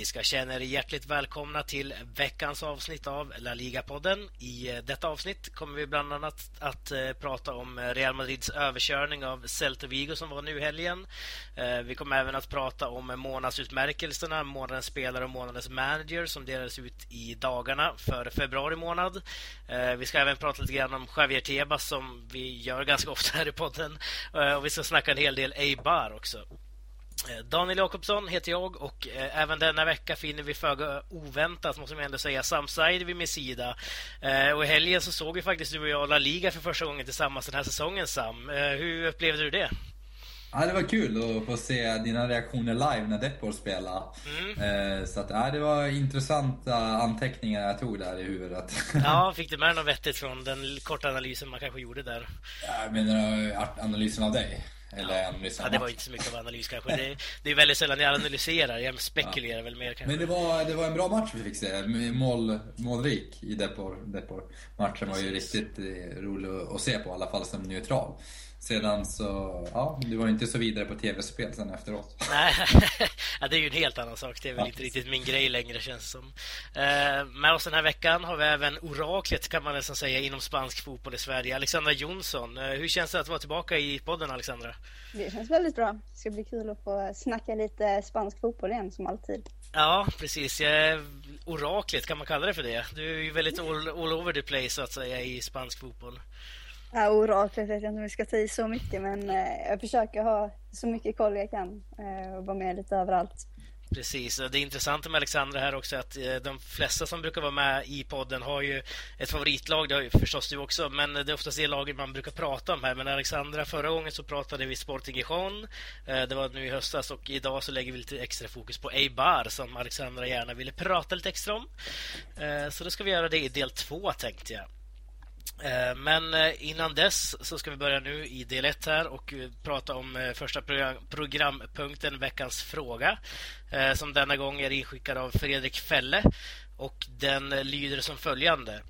Vi ska känna er hjärtligt välkomna till veckans avsnitt av La Liga-podden. I eh, detta avsnitt kommer vi bland annat att eh, prata om eh, Real Madrids överkörning av Celta Vigo som var nu i helgen. Vi kommer även att prata om månadsutmärkelserna, månadens spelare och månadens manager som delades ut i dagarna för februari månad. Vi ska även prata lite grann om Javier Tebas som vi gör ganska ofta här i podden. Och vi ska snacka en hel del Eibar också. Eh, Daniel Jakobsson heter jag och eh, även denna vecka finner vi föga oväntat, måste man ändå säga, Sam Said vid min sida. Eh, och i helgen så såg vi faktiskt du och jag La Liga för första gången tillsammans den här säsongen, Sam. Hur upplevde du det? Ja, det var kul att få se dina reaktioner live när Depor spelade. Mm. Så att, ja, det var intressanta anteckningar jag tog där i huvudet. Ja, fick du med något vettigt från den korta analysen man kanske gjorde där? Ja, menar du analysen av dig? Eller ja. ja, det var inte så mycket av analys kanske. Det, det är väldigt sällan jag analyserar. Jag spekulerar ja. väl mer kanske. Men det var, det var en bra match vi fick se. Mål, målrik i Depor. Depor. Matchen var ju riktigt eh, rolig att se på, i alla fall som neutral. Sedan så, ja, du var inte så vidare på tv-spel sen efteråt. Nej, ja, det är ju en helt annan sak. Det är väl ja. inte riktigt min grej längre känns det som. Eh, med oss den här veckan har vi även oraklet kan man nästan säga inom spansk fotboll i Sverige. Alexandra Jonsson. Eh, hur känns det att vara tillbaka i podden Alexandra? Det känns väldigt bra. Det ska bli kul att få snacka lite spansk fotboll igen som alltid. Ja, precis. Oraklet, kan man kalla det för det? Du är ju väldigt all, all over the place så att säga i spansk fotboll. Ja, oraklet vet jag inte om vi ska ta i så mycket men eh, jag försöker ha så mycket koll jag kan eh, och vara med lite överallt. Precis, det intressanta med Alexandra här också är att eh, de flesta som brukar vara med i podden har ju ett favoritlag, det har ju förstås du också, men det är oftast det laget man brukar prata om här. Men Alexandra, förra gången så pratade vi Sporting Gijon, eh, det var nu i höstas och idag så lägger vi lite extra fokus på Eibar som Alexandra gärna ville prata lite extra om. Eh, så då ska vi göra det i del två tänkte jag. Eh, men eh, innan dess så ska vi börja nu i del 1 här och eh, prata om första programpunkten Veckans fråga som denna gång är inskickad av Fredrik Fälle och den lyder som följande.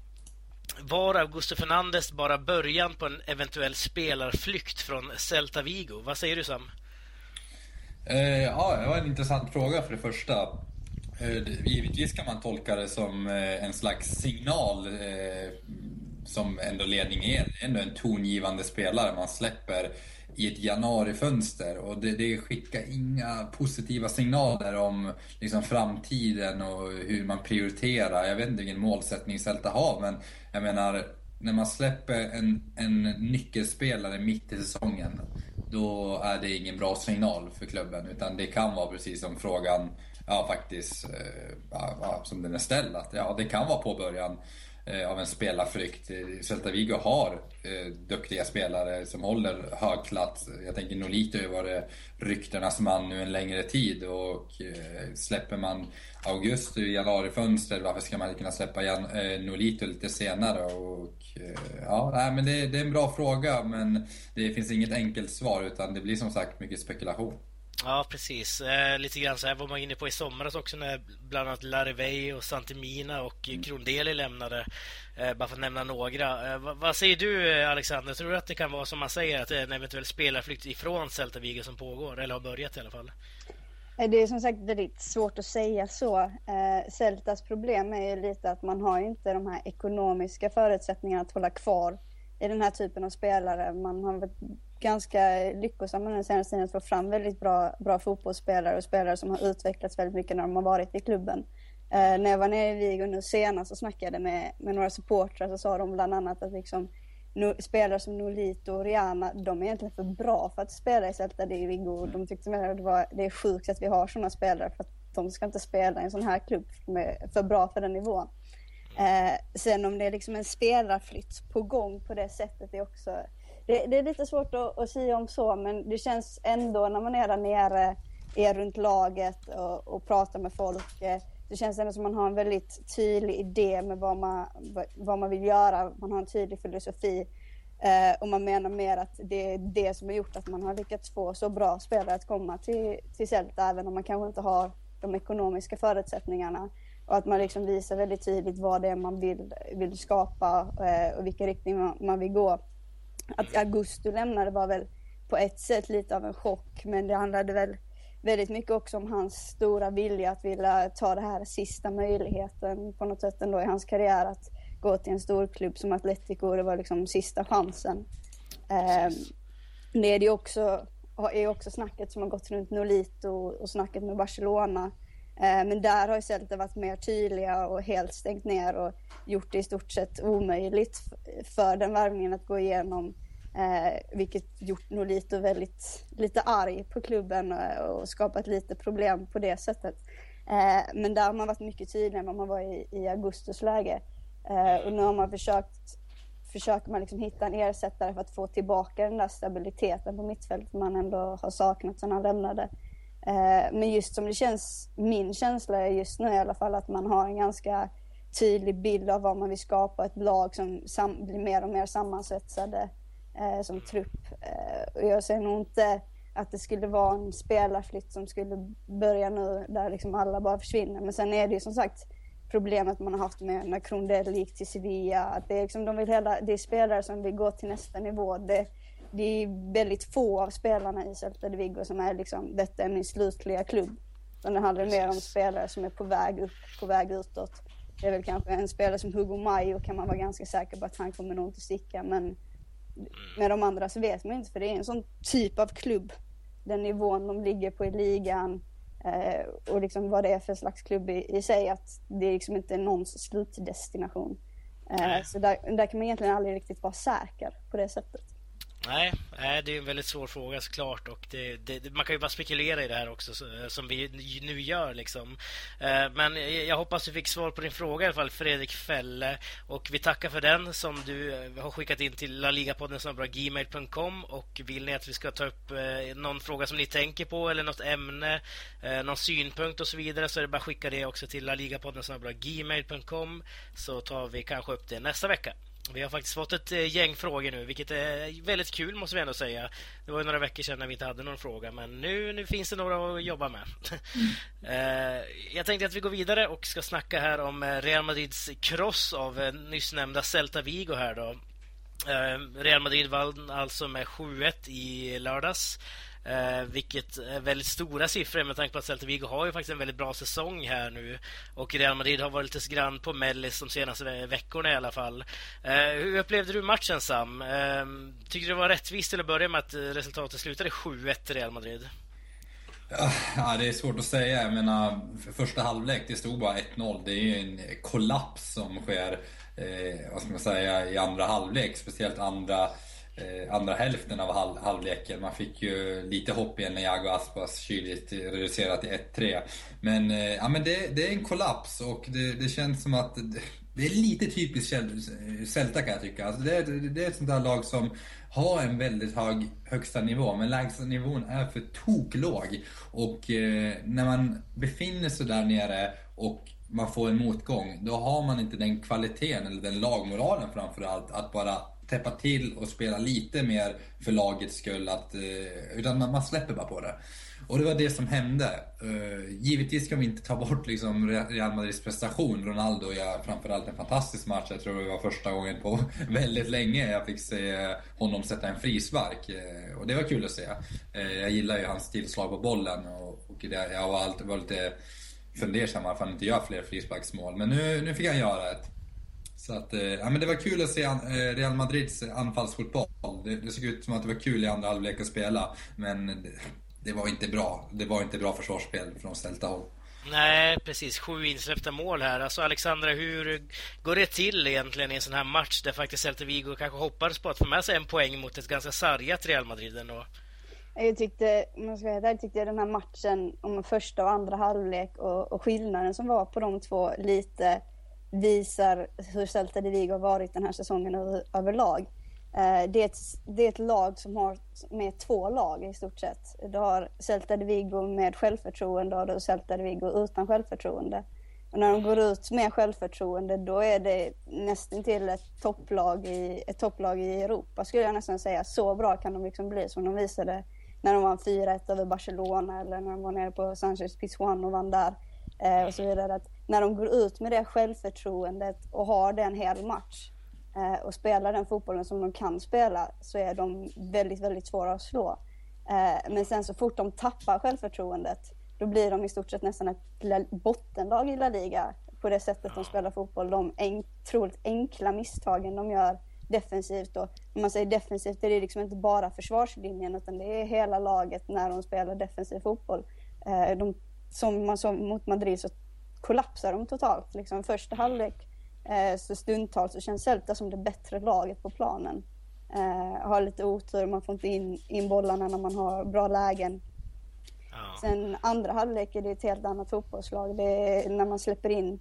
Var Augusto Fernandes bara början på en eventuell spelarflykt från Celta Vigo? Vad säger du Sam? ja, det var en intressant fråga för det första. givetvis kan man tolka det som en slags signal som ändå ledning är, ändå en tongivande spelare man släpper i ett januarifönster och det, det skickar inga positiva signaler om liksom framtiden och hur man prioriterar. Jag vet inte vilken målsättning Celta har men jag menar när man släpper en, en nyckelspelare mitt i säsongen då är det ingen bra signal för klubben utan det kan vara precis som frågan ja, faktiskt, eh, ja, som den är ställd. Att, ja, det kan vara påbörjan. Eh, av en spelarflykt. Eh, Celta Vigo har eh, duktiga spelare som håller hög klass. Jag tänker Nolito har varit eh, ryktenas man nu en längre tid och eh, släpper man augusti i januarifönstret varför ska man inte kunna släppa Jan, eh, Nolito lite senare? Och, eh, ja, nej, men det, det är en bra fråga men det finns inget enkelt svar utan det blir som sagt mycket spekulation. Ja, precis. Eh, lite grann så här var man inne på i somras också när bland annat Larivey och Santimina och mm. Krondeli lämnade. Eh, bara för att nämna några. Eh, vad, vad, säger du Alexander? Tror du att det kan vara som man säger att det är en eventuell spelarflykt ifrån Celta Vigo som pågår? Eller har börjat i alla fall? Eh, det är som sagt väldigt svårt att säga så. Eh, Celtas problem är ju lite att man har inte de här ekonomiska förutsättningarna att hålla kvar i den här typen av spelare. Man har ganska lyckosamma den senaste tiden att få fram väldigt bra, bra fotbollsspelare och spelare som har utvecklats väldigt mycket när de har varit i klubben. Eh, när jag var nere i Vigo nu senast och snackade med, med några supportrar så sa de bland annat att liksom, no, spelare som Nolito och Rihanna, de är egentligen för bra för att spela i Celta de Vigo. De tyckte att det, var, det är sjukt att vi har sådana spelare för att de ska inte spela i en sån här klubb, de är för bra för den nivån. Eh, sen om det är liksom en spelarflytt på gång på det sättet är också det, det, är lite svårt att, att säga om så, men det känns ändå när man är där nere, är runt laget och, och pratar med folk. Eh, det känns ändå som man har en väldigt tydlig idé med vad man, vad man vill göra. Man har en tydlig filosofi. Eh, och man menar mer att det är det som har gjort att man har lyckats få så bra spelare att komma till, till Celta, även om man kanske inte har de ekonomiska förutsättningarna. Och att man liksom visar väldigt tydligt vad det är man vill, vill skapa eh, och vilken riktning man, man vill gå. Att Augusto lämnade var väl på ett sätt lite av en chock, men det handlade väl väldigt mycket också om hans stora vilja att vilja ta det här sista möjligheten på något sätt ändå i hans karriär att gå till en stor klubb som Atletico. Det var liksom sista chansen. Eh, det är ju också, är också snacket som har gått runt Nolito och snacket med Barcelona. Eh, men där har ju Celta varit mer tydliga och helt stängt ner och gjort det i stort sett omöjligt för den värvningen att gå igenom. Eh, vilket gjort Nolito väldigt lite arg på klubben eh, och skapat lite problem på det sättet. Men där har man varit mycket tydligare än vad man var i, i Augustus läge. Och nu har man försökt försöker man liksom hitta en ersättare för att få tillbaka den där stabiliteten på mittfältet man ändå har saknat sedan han lämnade. Eh, men just som det känns, min känsla är just nu i alla fall att man har en ganska tydlig bild av vad man vill skapa, ett lag som sam, blir mer och mer sammansvetsade eh, som trupp. Eh, och jag ser nog inte att det skulle vara en spelarflytt som skulle börja nu där liksom alla bara försvinner. Men sen är det ju som sagt problemet man har haft med när Krondell gick till Sevilla. Att det, är liksom, de vill hela, det är spelare som vill gå till nästa nivå. Det, det är väldigt få av spelarna i Celta de Vigo som är liksom, detta är min slutliga klubb. Utan det handlar mer om spelare som är på väg upp, på väg utåt. Det är väl kanske en spelare som Hugo Mayo kan man vara ganska säker på att han kommer nog inte sticka. Men med de andra så vet man inte för det är en sån typ av klubb. Den nivån de ligger på i ligan eh, och liksom vad det är för slags klubb i, i sig. Att det liksom inte är någons slutdestination. Eh, så där, där kan man egentligen aldrig riktigt vara säker på det sättet. Nej, eh, det är en väldigt svår fråga såklart och det, det, man kan ju bara spekulera i det här också eh, som vi nu gör liksom. Eh, men jag hoppas du fick svar på din fråga i alla fall Fredrik Fälle och vi tackar för den som du har skickat in till laligapodden gmail.com och vill ni att vi ska ta upp någon fråga som ni tänker på eller något ämne, någon synpunkt och så vidare så är det bara att skicka det också till laligapodden gmail.com så tar vi kanske upp det nästa vecka. Vi har faktiskt fått ett eh, gäng frågor nu, vilket är väldigt kul måste vi ändå säga. Det var några veckor sedan när vi inte hade någon fråga, men nu, nu finns det några att jobba med. Mm. Jag tänkte att vi går vidare och ska snacka här om eh, Real Madrids kross av nyss nämnda Celta Vigo här då. Real Madrid vann alltså med 7-1 i lördags. Eh, vilket är väldigt stora siffror med tanke på att Celta Vigo har ju faktiskt en väldigt bra säsong här nu. Och Real Madrid har varit lite grann på mellis de senaste veckorna i alla fall. Eh, hur upplevde du matchen Sam? Eh, tycker du det var rättvist till att börja med att resultatet slutade 7-1 till Real Madrid? Ja, det är svårt att säga. Jag menar, för första halvlek, det stod bara 1-0. Det är ju en kollaps som sker, eh, vad ska man säga, i andra halvlek. Speciellt andra Eh, andra hälften av halv, halvleken. Man fick ju lite hopp igen när Jago Aspas kyligt reducerat till 1-3. Men, eh, ja, men det, det, är en kollaps och det, det känns som att det är lite typiskt Celta kan jag tycka. Alltså det, är, det är ett sånt där lag som har en väldigt hög högsta nivå, men lägsta nivån är för toklåg. Och eh, när man befinner sig där nere och man får en motgång, då har man inte den kvaliteten eller den lagmoralen framförallt att bara täppa till och spela lite mer för lagets skull. Att, eh, utan man, man släpper bara på det. Och det var det som hände. Uh, givetvis kan vi inte ta bort liksom Real Madrids prestation. Ronaldo gör framförallt en fantastisk match. Jag tror det var första gången på väldigt länge jag fick se honom sätta en frispark. Uh, och det var kul att se. Uh, jag gillar ju hans tillslag på bollen och, och det, jag var alltid var lite fundersam varför han inte gör fler frisparksmål. Men nu, nu fick han göra ett. Så att, eh, ja, men det var kul att se eh, Real Madrids anfallsfotboll. Det, det såg ut som att det var kul i andra halvlek att spela, men det, det, var inte bra. Det var inte bra försvarsspel från Celta håll. Nej, precis. Sju insläppta mål här. Alltså Alexandra, hur går det till egentligen i en sån här match där faktiskt Celta Vigo kanske hoppades på att få med sig en poäng mot ett ganska sargat Real Madrid ändå? Jag tyckte, om jag ska vara tyckte jag den här matchen om första och andra halvlek och, och skillnaden som var på de två lite visar hur Celta de Vigo har varit den här säsongen över, överlag. Eh, det, är ett, det är ett lag som har med två lag i stort sett. Du har Celta de Vigo med självförtroende och du har Celta de Vigo utan självförtroende. Och när de går ut med självförtroende då är det nästan till ett topplag, i, ett topplag i Europa skulle jag nästan säga. Så bra kan de liksom bli som de visade när de vann 4-1 över Barcelona eller när de var nere på Sanchez Pizjuan och vann där eh, och så vidare. Att när de går ut med det självförtroendet och har det en hel match eh, och spelar den fotbollen som de kan spela så är de väldigt, väldigt svåra att slå. Eh, men sen så fort de tappar självförtroendet då blir de i stort sett nästan ett bottenlag i La Liga på det sättet de spelar fotboll. De otroligt enkla misstagen de gör defensivt. Och när man säger defensivt är det liksom inte bara försvarslinjen utan det är hela laget när de spelar defensiv fotboll. Eh, de, som man såg mot Madrid så kollapsar de totalt. Liksom första halvlek eh, så stundtals så känns Celta som det bättre laget på planen. Eh, har lite otur, man får inte in, in bollarna när man har bra lägen. Ja. Sen andra halvlek är det ett helt annat fotbollslag. Det är när man släpper in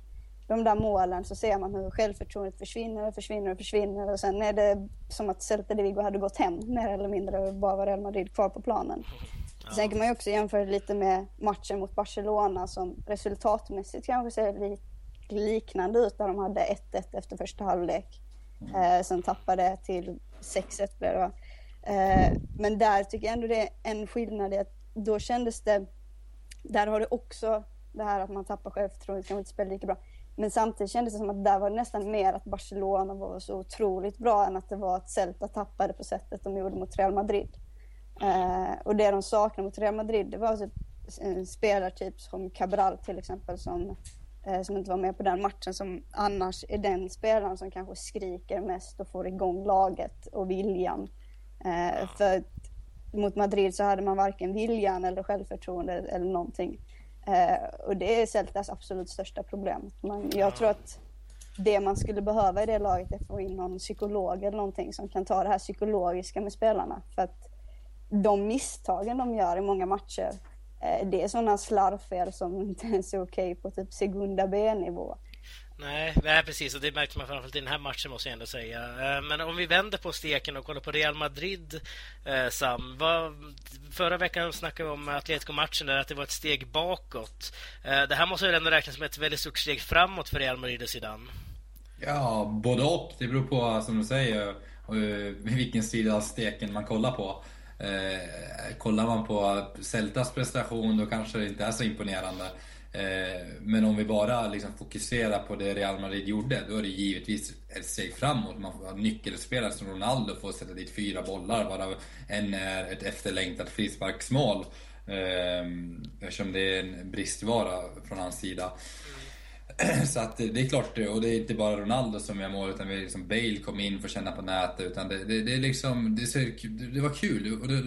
de där målen så ser man hur självförtroendet försvinner och försvinner och försvinner och sen är det som att Celta de Vigo hade gått hem mer eller mindre och bara var Real Madrid kvar på planen. Ja. Sen kan man ju också jämföra lite med matchen mot Barcelona som resultatmässigt kanske ser lite liknande ut där de hade 1-1 efter första halvlek. Mm. Eh, sen tappade till 6-1 blev det eh, Men där tycker jag ändå det är en skillnad i att då kändes det, där har det också det här att man tappar självförtroendet, kanske inte spelar lika bra. Men samtidigt kändes det som att där var det nästan mer att Barcelona var så otroligt bra än att det var att Celta tappade på sättet de gjorde mot Real Madrid. Eh, och det de saknade mot Real Madrid det var typ en spelartyp som Cabral till exempel som, eh, som inte var med på den matchen som annars är den spelaren som kanske skriker mest och får igång laget och viljan. Eh, för mot Madrid så hade man varken viljan eller självförtroende eller någonting. Eh, och det är Celtas absolut största problem. Man, jag tror att det man skulle behöva i det laget är att få in någon psykolog eller någonting som kan ta det här psykologiska med spelarna. För att de misstagen de gör i många matcher, eh, det är sådana slarvfel som inte ens är okej på typ Segunda B-nivå. Nej, nej, precis. Och det märkte man framförallt i den här matchen, måste jag ändå säga. Eh, men om vi vänder på steken och kollar på Real Madrid, eh, Sam. Vad, förra veckan snackade vi om Atletico-matchen, där att det var ett steg bakåt. Det här måste väl ändå räknas som ett väldigt stort steg framåt för Real Madrid och Zidane? Ja, både och. Det beror på, som du säger, vilken sida av steken man kollar på. Eh, kollar man på Celtas prestation, då kanske det inte är så imponerande. Eh, men om vi bara liksom fokuserar på det Real Madrid gjorde, då är det givetvis ett steg framåt. Man får nyckelspelare som Ronaldo får sätta dit fyra bollar, varav en är ett efterlängtat frisparksmål. Eh, eftersom det är en bristvara från hans sida. Så att det är klart, eh, och det är inte bara Ronaldo som gör mål, utan vi liksom Bale kom in för att känna på nätet. Utan det, det, det är liksom, det, det, var kul. Och det,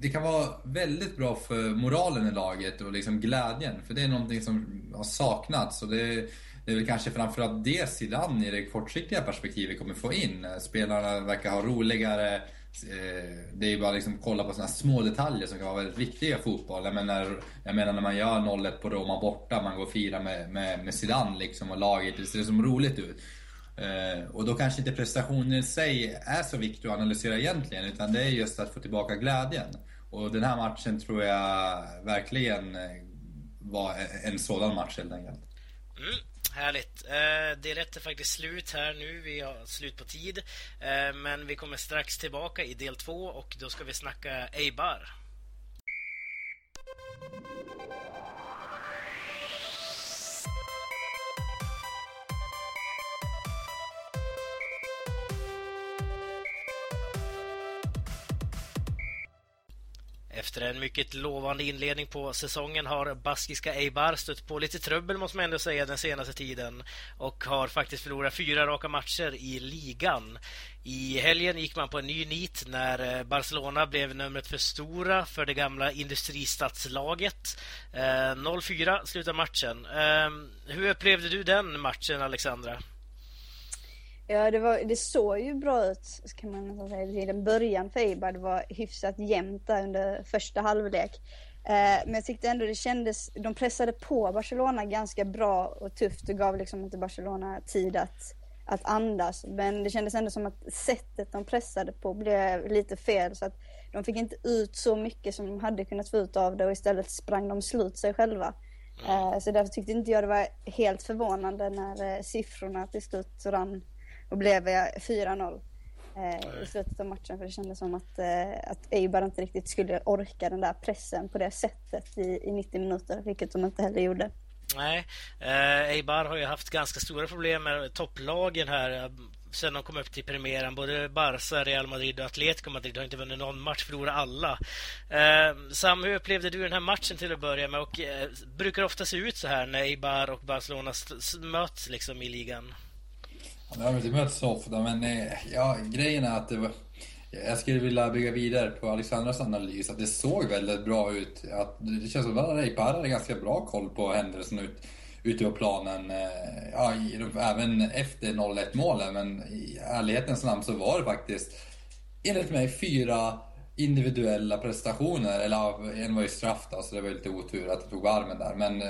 det, kan vara väldigt bra för moralen i laget och liksom glädjen. För det är någonting som har saknats. Och det, det är väl kanske framförallt det Zidane i det kortsiktiga perspektivet kommer få in. Spelarna verkar ha roligare, Eh, det är ju bara liksom kolla på sådana små detaljer som kan vara väldigt viktiga i fotboll. Jag menar, jag menar när man gör 0-1 på Roma borta, man går och firar med, med, med Zidane liksom och laget, det ser som roligt ut. Eh, och då kanske inte prestationen i sig är så viktig att analysera egentligen, utan det är just att få tillbaka glädjen. Och den här matchen tror jag verkligen eh, var en sådan match helt enkelt. Mm. Härligt. Eh, det är faktiskt slut här nu. Vi har slut på tid. Eh, men vi kommer strax tillbaka i del 2 och då ska vi snacka Eibar. Efter en mycket lovande inledning på säsongen har baskiska Eibar stött på lite trubbel måste man ändå säga den senaste tiden och har faktiskt förlorat fyra raka matcher i ligan. I helgen gick man på en ny nit när eh, Barcelona blev numret för stora för det gamla industristadslaget. Eh, 0-4 slutade matchen. Eh, hur upplevde du den matchen, Alexandra? Ja, det, var, det såg ju bra ut kan man nästan säga i den början för Eibar. Det var hyfsat jämnt där under första halvlek. Eh, men jag tyckte ändå det kändes, de pressade på Barcelona ganska bra och tufft och gav liksom inte Barcelona tid att, att andas. Men det kändes ändå som att sättet de pressade på blev lite fel så att de fick inte ut så mycket som de hade kunnat få ut av det och istället sprang de slut sig själva. Eh, så därför tyckte inte jag det var helt förvånande när eh, siffrorna till slut rann och blev 4-0 eh, i slutet av matchen. För det kändes som att, eh, att Eibar inte riktigt skulle orka den där pressen på det sättet i, i 90 minuter, vilket de inte heller gjorde. Nej, eh, Eibar har ju haft ganska stora problem med topplagen här. sen de kom upp till premiären. Både Barca, Real Madrid och Atletico Madrid har inte vunnit någon match, förlorat alla. Eh, Sam, hur upplevde du den här matchen till att börja med? Och eh, brukar ofta se ut så här när Eibar och Barcelona möts liksom i ligan? Ja, det har inte mötts så ofta, men eh, ja, grejen är att det var jag skulle vilja bygga vidare på Alexandras analys, att det såg väldigt bra ut. Att det känns som att Eibar hade ganska bra koll på händelserna ut, ute på planen. Eh, ja, även efter 0-1 målen, men i ärlighetens namn så var det faktiskt enligt mig fyra individuella prestationer, eller en var ju straff då, så det var ju lite otur att det tog armen där. Men eh,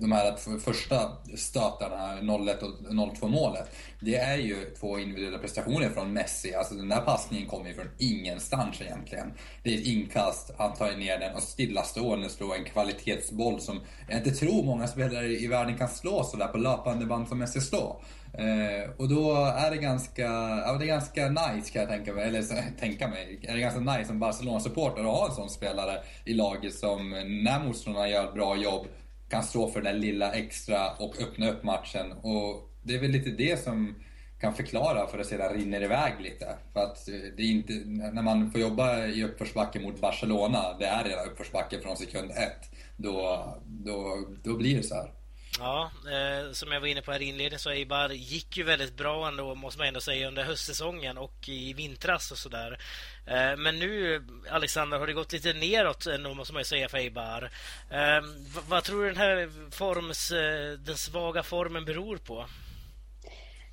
de här första stötarna, 0-1 och 0-2 målet, det är ju två individuella prestationer från Messi. Alltså den där passningen kommer ju från ingenstans egentligen. Det är ett inkast, han tar ner den och stillastående slår en kvalitetsboll som jag inte tror många spelare i världen kan slå sådär på löpande band som Messi slår. Eh, och då är det ganska, ja, det är ganska nice kan jag tänka mig, eller tänka mig, är det ganska nice Liksom som Barcelona-supporter att ha en sån spelare i laget som när motståndarna gör ett bra jobb kan stå för det lilla extra och öppna upp matchen. Och det är väl lite det som kan förklara för att sedan rinner iväg lite. För att eh, det är inte, när man får jobba i uppförsbacke mot Barcelona, det är redan uppförsbacke från sekund ett, då, då, då blir det så här. Ja, eh, som jag var inne på här i inledningen så Eibar gick ju väldigt bra ändå måste man ändå säga under höstsäsongen och i vintras och sådär. Eh, men nu Alexander har det gått lite neråt eh, ändå måste man ju säga för Eibar. Eh, vad tror du den här forms, eh, den svaga formen beror på?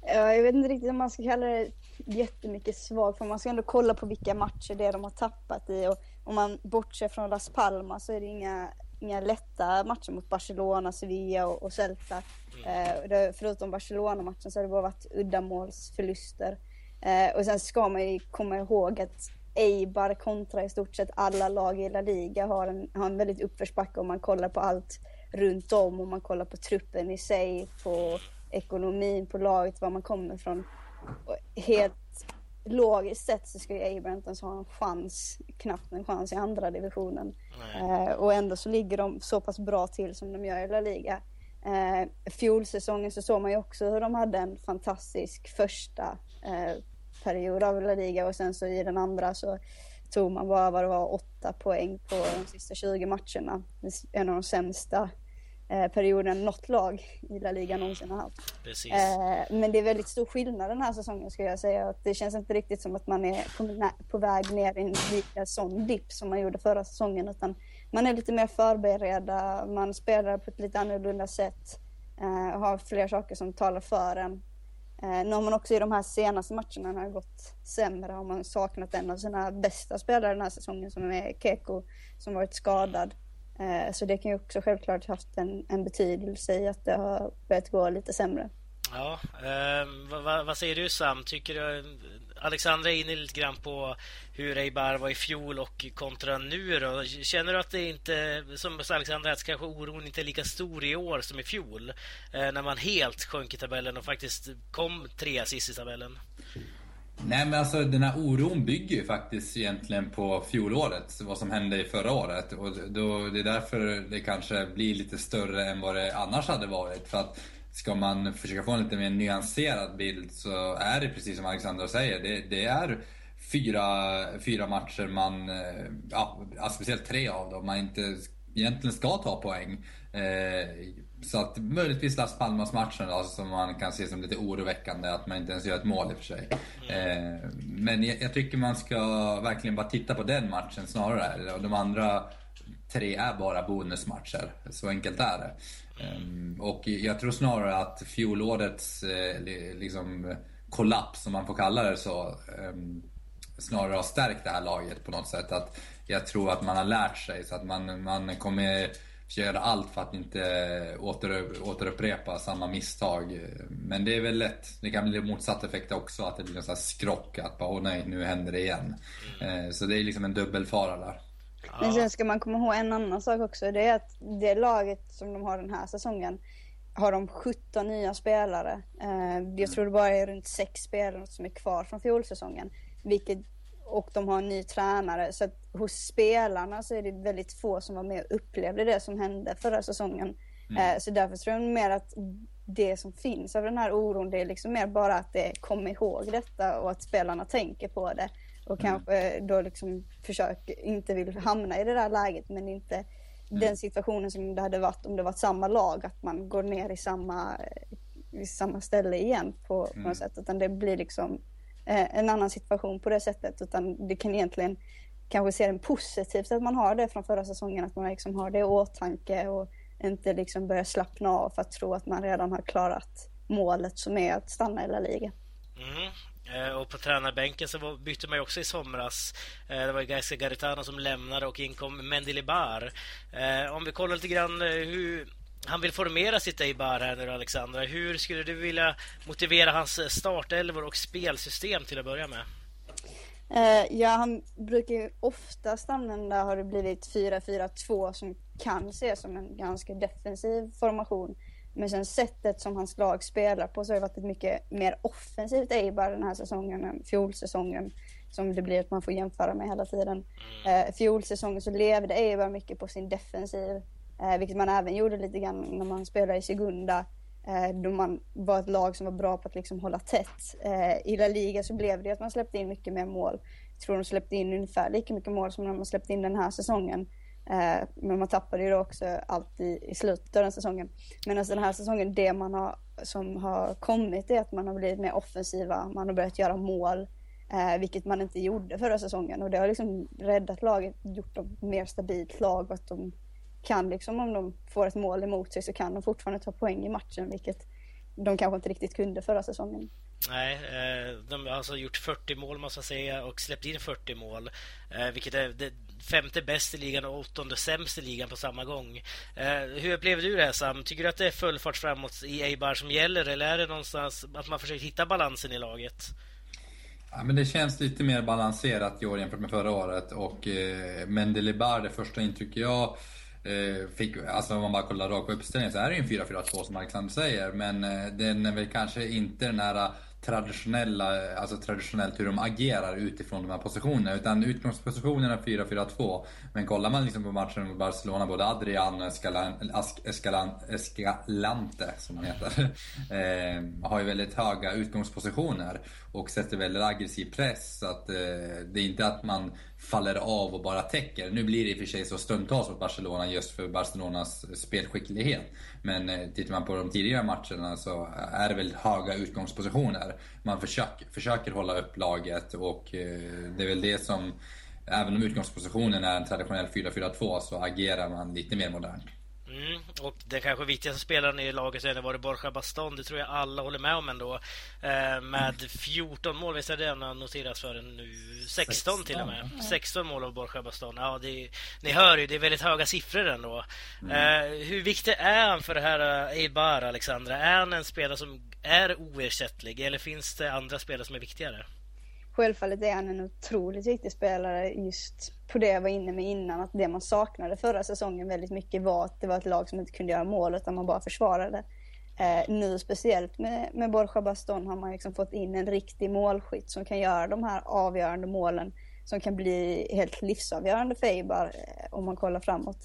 Jag vet inte riktigt om man ska kalla det jättemycket svag form. man ska ändå kolla på vilka matcher det är de har tappat i och om man bortser från Las Palmas så är det inga inga lätta matcher mot Barcelona, Sevilla och, och Celta. Mm. Eh, det, förutom Barcelona-matchen så har det bara varit uddamålsförluster. Eh, och sen ska man ju komma ihåg att Eibar kontra i stort sett alla lag i La Liga har en, har en väldigt uppförsbacke om man kollar på allt runt om, om man kollar på truppen i sig, på ekonomin på laget, var man kommer ifrån. helt logiskt sett så ju Eibar inte ens ha en chans, knappt en chans i andra divisionen. Eh, och ändå så ligger de så pass bra till som de gör i La Liga. Eh, fjolsäsongen så såg man ju också hur de hade en fantastisk första eh, period av La Liga och sen så i den andra så tog man bara vad det var åtta poäng på de sista 20 matcherna. En av de sämsta perioden något lag i La Liga någonsin har haft. Eh, men det är väldigt stor skillnad den här säsongen skulle jag säga. det känns inte riktigt som att man är på, på väg ner i en lika sån dipp som man gjorde förra säsongen. Utan man är lite mer förberedda, man spelar på ett lite annorlunda sätt. Eh, har fler saker som talar för en. Eh, nu har man också i de här senaste matcherna det gått sämre har man saknat en av sina bästa spelare den här säsongen som är Keko som varit skadad. Eh, så det kan ju också självklart haft en, en betydelse i att det har börjat gå lite sämre. Ja, eh, vad, vad, säger du Sam? Tycker du Alexandra är inne lite grann på hur Eibar var i fjol och kontra nu då. Känner du att det inte, som Alexandra, att kanske oron inte är lika stor i år som i fjol? Eh, när man helt sjönk i tabellen och faktiskt kom trea sist i tabellen. Nej men alltså den här oron bygger ju faktiskt egentligen på fjolåret, vad som hände i förra året. Och då, det är därför det kanske blir lite större än vad det annars hade varit. För att ska man försöka få en lite mer nyanserad bild så är det precis som Alexandra säger. Det, det är fyra, fyra matcher man, eh, ja, speciellt tre av dem, man inte egentligen ska ta poäng. Eh, så att möjligtvis Las Palmas-matchen då, som man kan se som lite oroväckande att man inte ens gör ett mål i och för sig. Mm. Eh, men jag, tycker man ska verkligen bara titta på den matchen snarare. De andra tre är bara bonusmatcher. Så enkelt är det. Mm. och jag tror snarare att fjolårets eh, liksom, kollaps, om man får kalla det så, eh, snarare har stärkt det här laget på något sätt. Att jag tror att man har lärt sig så att man, man kommer göra allt för att inte åter, återupprepa samma misstag. Men det är väl lätt. Det kan bli motsatt effekt också, att det blir en sån här skrock. Att bara, åh nej, nu händer det igen. Mm. Så det är liksom en dubbelfara där. Men sen ska man komma ihåg en annan sak också. Det är att det laget som de har den här säsongen har de 17 nya spelare. Eh, jag tror det bara är runt 6 spelare som är kvar från fjolsäsongen. Vilket, och de har en ny tränare. Så att hos spelarna så är det väldigt få som var med och upplevde det som hände förra säsongen. Mm. Så därför tror jag mer att det som finns av den här oron, det är liksom mer bara att det kommer ihåg detta och att spelarna tänker på det. Och mm. kanske då liksom försöker, inte vill hamna i det där läget men inte mm. den situationen som det hade varit om det var samma lag, att man går ner i samma, i samma ställe igen på, på något mm. sätt. Utan det blir liksom eh, Eh, en annan situation på det sättet. Utan det kan egentligen kanske se det positivt att man har det från förra säsongen, att man liksom har det i åtanke och inte liksom börjar slappna av för att tro att man redan har klarat målet som är att stanna i La Liga. Mm. Eh, och på tränarbänken så bytte man ju också i somras. Eh, det var Gaisca Garitano som lämnade och inkom Mendilibar. Om vi kollar lite grann hur han vill formera sitt Eibar här nu Alexandra. Hur skulle du vilja motivera hans startelvor och spelsystem till att börja med? Ja, han brukar ju oftast använda, har det blivit 4-4-2 som kan ses som en ganska defensiv formation. Men sen sättet som hans lag spelar på så har det varit ett mycket mer offensivt Eibar den här säsongen än fjolsäsongen. Som det blir att man får jämföra med hela tiden. Mm. Eh, fjolsäsongen så levde Eibar mycket på sin defensiv. Eh, vilket man även gjorde lite grann när man spelade i Segunda. Eh, då man var ett lag som var bra på att liksom hålla tätt. Eh, I La Liga så blev det att man släppte in mycket mer mål. Jag tror de släppte in ungefär lika mycket mål som när man släppte in den här säsongen. Eh, men man tappade ju då också allt i, i slutet av den säsongen. Men alltså den här säsongen, det man har, som har kommit är att man har blivit mer offensiva, man har börjat göra mål. Eh, vilket man inte gjorde förra säsongen och det har liksom räddat laget, gjort dem mer stabilt lag och att de kan liksom om de får ett mål emot sig så kan de fortfarande ta poäng i matchen vilket de kanske inte riktigt kunde förra säsongen. Nej, eh, de har alltså gjort 40 mål måste jag säga och släppt in 40 mål. Vilket är det femte bäst i ligan och åttonde sämst i ligan på samma gång. Hur upplever du det Sam? Tycker du att det är full fart framåt i Eibar som gäller eller är det någonstans att man försöker hitta balansen i laget? Ja, men det känns lite mer balanserat i år jämfört med förra året och eh, Mendelebar, det första intrycket jag Eh, Eh, fick, alltså om man bara kollar rakt på uppställningen så är det ju en 4-4-2 som Alexander säger. Men eh, den är väl kanske inte den här eh, traditionella, alltså traditionellt hur de agerar utifrån de här positionerna. Utan utgångspositionen är 4-4-2. Men kollar man liksom på matchen mot Barcelona, både Adrian och Escalante, som han heter, eh, har ju väldigt höga utgångspositioner och sätter väldigt aggressiv press. Så att eh, det är inte att man faller av och bara täcker. Nu blir det i och för sig så stundtals mot Barcelona just för Barcelonas spelskicklighet. Men eh, tittar man på de tidigare matcherna så är det väl höga utgångspositioner. Man försöker, försöker hålla upp laget och eh, det är väl det som Även om utgångspositionen är en traditionell 4-4-2 så agerar man lite mer modernt. Mm, och den kanske viktigaste spelaren i laget har varit Borja Baston. Det tror jag alla håller med om ändå. Eh, med 14 mål, visst är det den noteras för nu? 16, 16 till och med. 16 mål av Borja Baston. Ja, det, ni hör ju, det är väldigt höga siffror ändå. Mm. Eh, hur viktig är han för det här eh, Eibar, Alexandra? Är han en spelare som är oersättlig eller finns det andra spelare som är viktigare? Självfallet är han en otroligt viktig spelare just på det jag var inne med innan. Att det man saknade förra säsongen väldigt mycket var att det var ett lag som inte kunde göra mål utan man bara försvarade. Eh, nu speciellt med, med Borja Baston har man liksom fått in en riktig målskytt som kan göra de här avgörande målen som kan bli helt livsavgörande för Eibar eh, om man kollar framåt.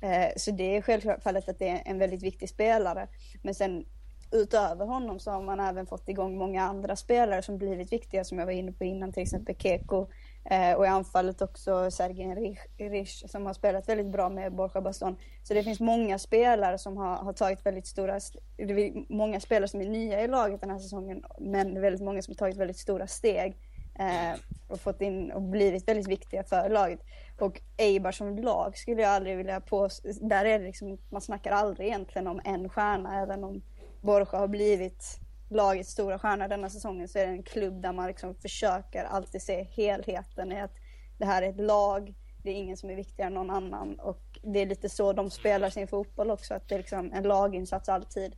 Eh, så det är självfallet att det är en väldigt viktig spelare. Men sen utöver honom så har man även fått igång många andra spelare som blivit viktiga som jag var inne på innan, till exempel Keko. Eh, och i anfallet också Sergej Rish som har spelat väldigt bra med Borja Baston. Så det finns många spelare som har, har tagit väldigt stora, det är många spelare som är nya i laget den här säsongen, men väldigt många som har tagit väldigt stora steg. Eh, och fått in och blivit väldigt viktiga för laget. Och Eibar som lag skulle jag aldrig vilja påstå, där är det liksom, man snackar aldrig egentligen om en stjärna, även om Borja har blivit lagets stora stjärna denna säsongen så är det en klubb där man liksom försöker alltid se helheten i att det här är ett lag, det är ingen som är viktigare än någon annan och det är lite så de spelar sin fotboll också, att det är liksom en laginsats alltid.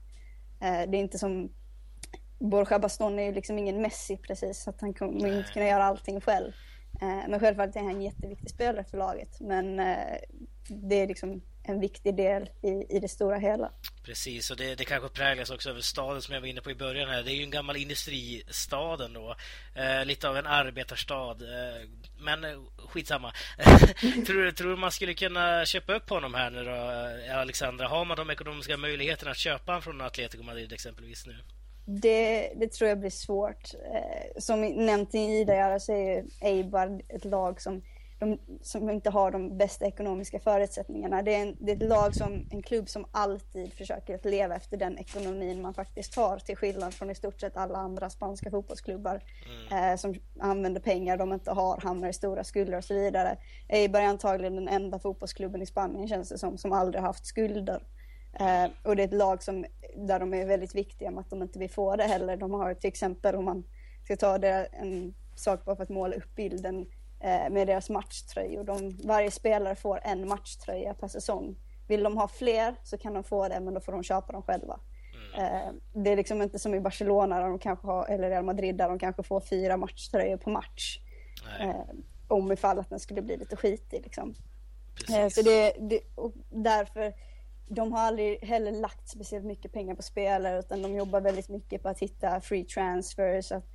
Eh, det är inte som Borja Baston är ju liksom ingen Messi precis, så att han kommer inte kunna göra allting själv. Eh, men självfallet är han en jätteviktig spelare för laget, men eh, det är liksom en viktig del i, i det stora hela. Precis, och det, det kanske präglas också av staden som jag var inne på i början här. Det är ju en gammal industristad ändå. Eh, lite av en arbetarstad. Eh, men eh, skitsamma. tror, tror du man skulle kunna köpa upp honom här nu då, Alexandra? Har man de ekonomiska möjligheterna att köpa honom från Atletico Madrid exempelvis nu? Det, det tror jag blir svårt. Eh, som nämnt tidigare så är Eibar ett lag som de, som inte har de bästa ekonomiska förutsättningarna. Det är, en, det är ett lag som, en klubb som alltid försöker att leva efter den ekonomin man faktiskt har till skillnad från i stort sett alla andra spanska fotbollsklubbar mm. eh, som använder pengar de inte har, hamnar i stora skulder och så vidare. Eibar är antagligen den enda fotbollsklubben i Spanien känns det som, som aldrig haft skulder. Eh, och det är ett lag som, där de är väldigt viktiga med att de inte vill få det heller. De har till exempel, om man ska ta det en sak bara för att måla upp bilden, med deras matchtröjor. De, varje spelare får en matchtröja per säsong. Vill de ha fler så kan de få det, men då får de köpa dem själva. Mm. Eh, det är liksom inte som i Barcelona där de kanske har, eller Real Madrid där de kanske får fyra matchtröjor på match. Nej. Eh, om ifall att den skulle bli lite skitig. Liksom. så det, det, och därför, de har aldrig heller lagt speciellt mycket pengar på spelare utan de jobbar väldigt mycket på att hitta free transfers, att